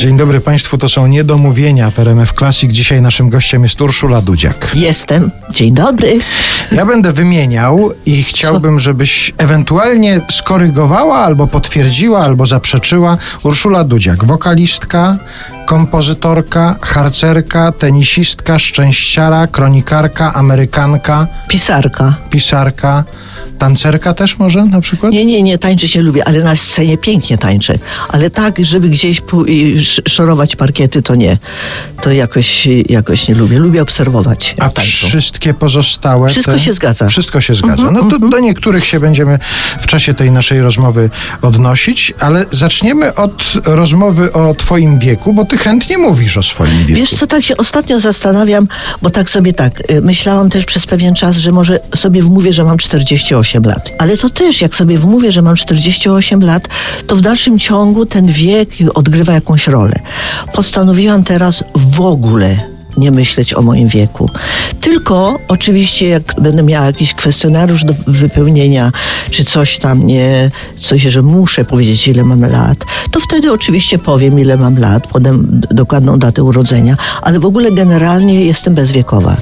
Dzień dobry Państwu, to są niedomówienia w RMF Classic. Dzisiaj naszym gościem jest Urszula Dudziak. Jestem. Dzień dobry. Ja będę wymieniał i chciałbym, żebyś ewentualnie skorygowała, albo potwierdziła, albo zaprzeczyła. Urszula Dudziak, wokalistka, kompozytorka, harcerka, tenisistka, szczęściara, kronikarka, amerykanka, Pisarka. pisarka, tancerka też może na przykład? Nie, nie, nie, tańczyć nie lubię, ale na scenie pięknie tańczę. Ale tak, żeby gdzieś szorować parkiety, to nie. To jakoś, jakoś nie lubię. Lubię obserwować, A tańczą. wszystkie pozostałe. Wszystko się zgadza. Mhm, Wszystko się zgadza. No to do niektórych się będziemy w czasie tej naszej rozmowy odnosić, ale zaczniemy od rozmowy o Twoim wieku, bo Ty chętnie mówisz o swoim wieku. Wiesz co, tak się ostatnio zastanawiam, bo tak sobie tak, y, myślałam też przez pewien czas, że może sobie wmówię, że mam 48 lat. Ale to też, jak sobie wmówię, że mam 48 lat, to w dalszym ciągu ten wiek odgrywa jakąś rolę. Postanowiłam teraz w ogóle nie myśleć o moim wieku. Tylko oczywiście jak będę miała jakiś kwestionariusz do wypełnienia, czy coś tam nie, coś, że muszę powiedzieć ile mam lat, to wtedy oczywiście powiem ile mam lat, podam dokładną datę urodzenia, ale w ogóle generalnie jestem bezwiekowa.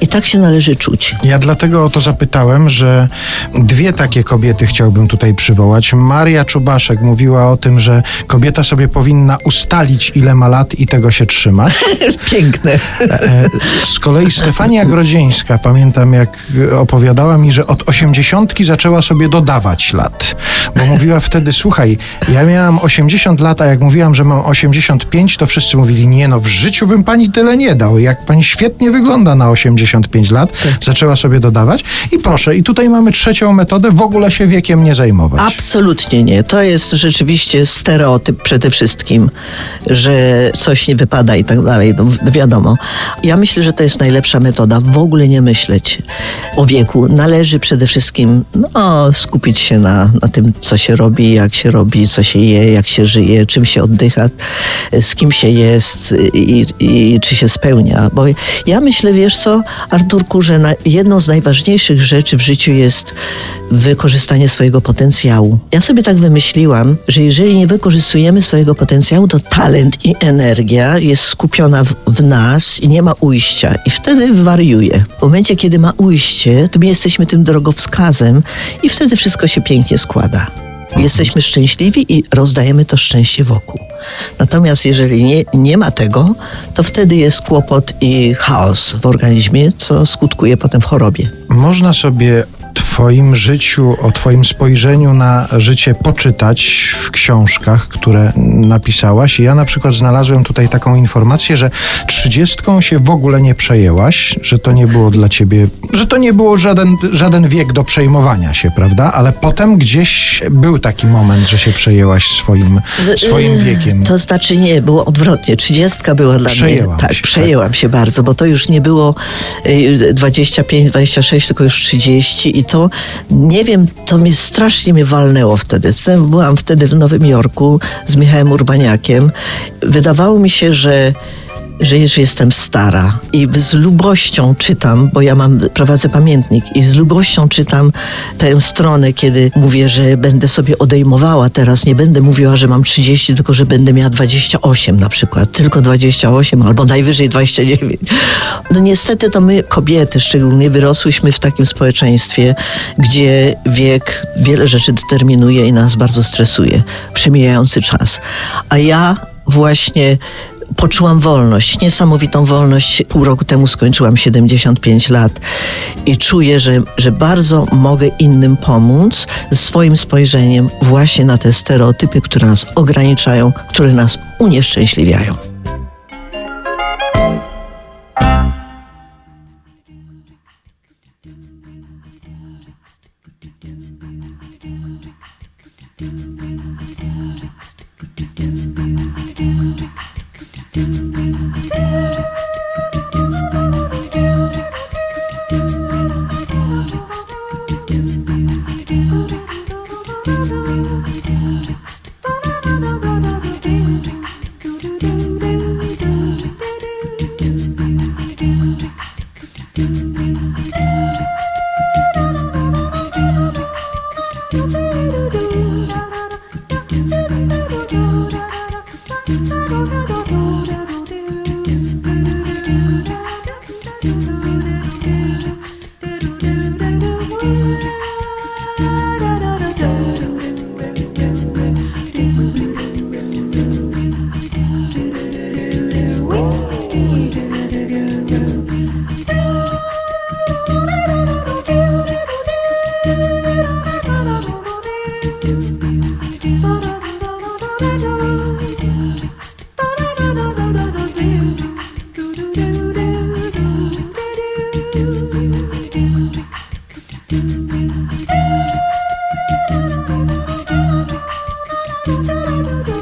I tak się należy czuć. Ja dlatego o to zapytałem, że dwie takie kobiety chciałbym tutaj przywołać. Maria Czubaszek mówiła o tym, że kobieta sobie powinna ustalić, ile ma lat i tego się trzymać. Piękne. E, Z kolei Stefania Grodzieńska, pamiętam jak opowiadała mi, że od osiemdziesiątki zaczęła sobie dodawać lat. Bo mówiła wtedy, słuchaj, ja miałam 80 lat, a jak mówiłam, że mam 85, to wszyscy mówili, nie no, w życiu bym pani tyle nie dał. Jak pani świetnie wygląda na 85 lat, zaczęła sobie dodawać. I proszę, i tutaj mamy trzecią metodę, w ogóle się wiekiem nie zajmować. Absolutnie nie. To jest rzeczywiście stereotyp przede wszystkim, że coś nie wypada i tak dalej. No, wi- wiadomo. Ja myślę, że to jest najlepsza metoda. W ogóle nie myśleć o wieku. Należy przede wszystkim no, skupić się na, na tym, co się robi, jak się robi, co się je, jak się żyje, czym się oddycha, z kim się jest i, i czy się spełnia. Bo ja myślę, wiesz co, Arturku, że na, jedną z najważniejszych rzeczy w życiu jest wykorzystanie swojego potencjału. Ja sobie tak wymyśliłam, że jeżeli nie wykorzystujemy swojego potencjału, to talent i energia jest skupiona w, w nas i nie ma ujścia. I wtedy wariuje. W momencie, kiedy ma ujście, to my jesteśmy tym drogowskazem i wtedy wszystko się pięknie składa. Jesteśmy szczęśliwi i rozdajemy to szczęście wokół. Natomiast jeżeli nie, nie ma tego, to wtedy jest kłopot i chaos w organizmie, co skutkuje potem w chorobie. Można sobie Twoim życiu, o Twoim spojrzeniu na życie poczytać w książkach, które napisałaś. I ja na przykład znalazłem tutaj taką informację, że trzydziestką się w ogóle nie przejęłaś, że to nie było dla Ciebie, że to nie było żaden, żaden wiek do przejmowania się, prawda? Ale potem gdzieś był taki moment, że się przejęłaś swoim, Z- swoim y, wiekiem. To znaczy nie, było odwrotnie. Trzydziestka była dla Przejęłam mnie. Tak, się, przejęłam się bardzo, bo to już nie było y, 25, 26, tylko już 30 i to nie wiem, to mi strasznie mnie walnęło wtedy. Wtedy Byłam wtedy w Nowym Jorku z Michałem Urbaniakiem. Wydawało mi się, że że już jestem stara i z lubością czytam, bo ja mam, prowadzę pamiętnik i z lubością czytam tę stronę, kiedy mówię, że będę sobie odejmowała teraz, nie będę mówiła, że mam 30, tylko że będę miała 28 na przykład, tylko 28 albo najwyżej 29. No niestety to my, kobiety szczególnie, wyrosłyśmy w takim społeczeństwie, gdzie wiek wiele rzeczy determinuje i nas bardzo stresuje. Przemijający czas. A ja właśnie poczułam wolność, niesamowitą wolność. Pół roku temu skończyłam 75 lat i czuję, że, że bardzo mogę innym pomóc swoim spojrzeniem właśnie na te stereotypy, które nas ograniczają, które nas unieszczęśliwiają. do do do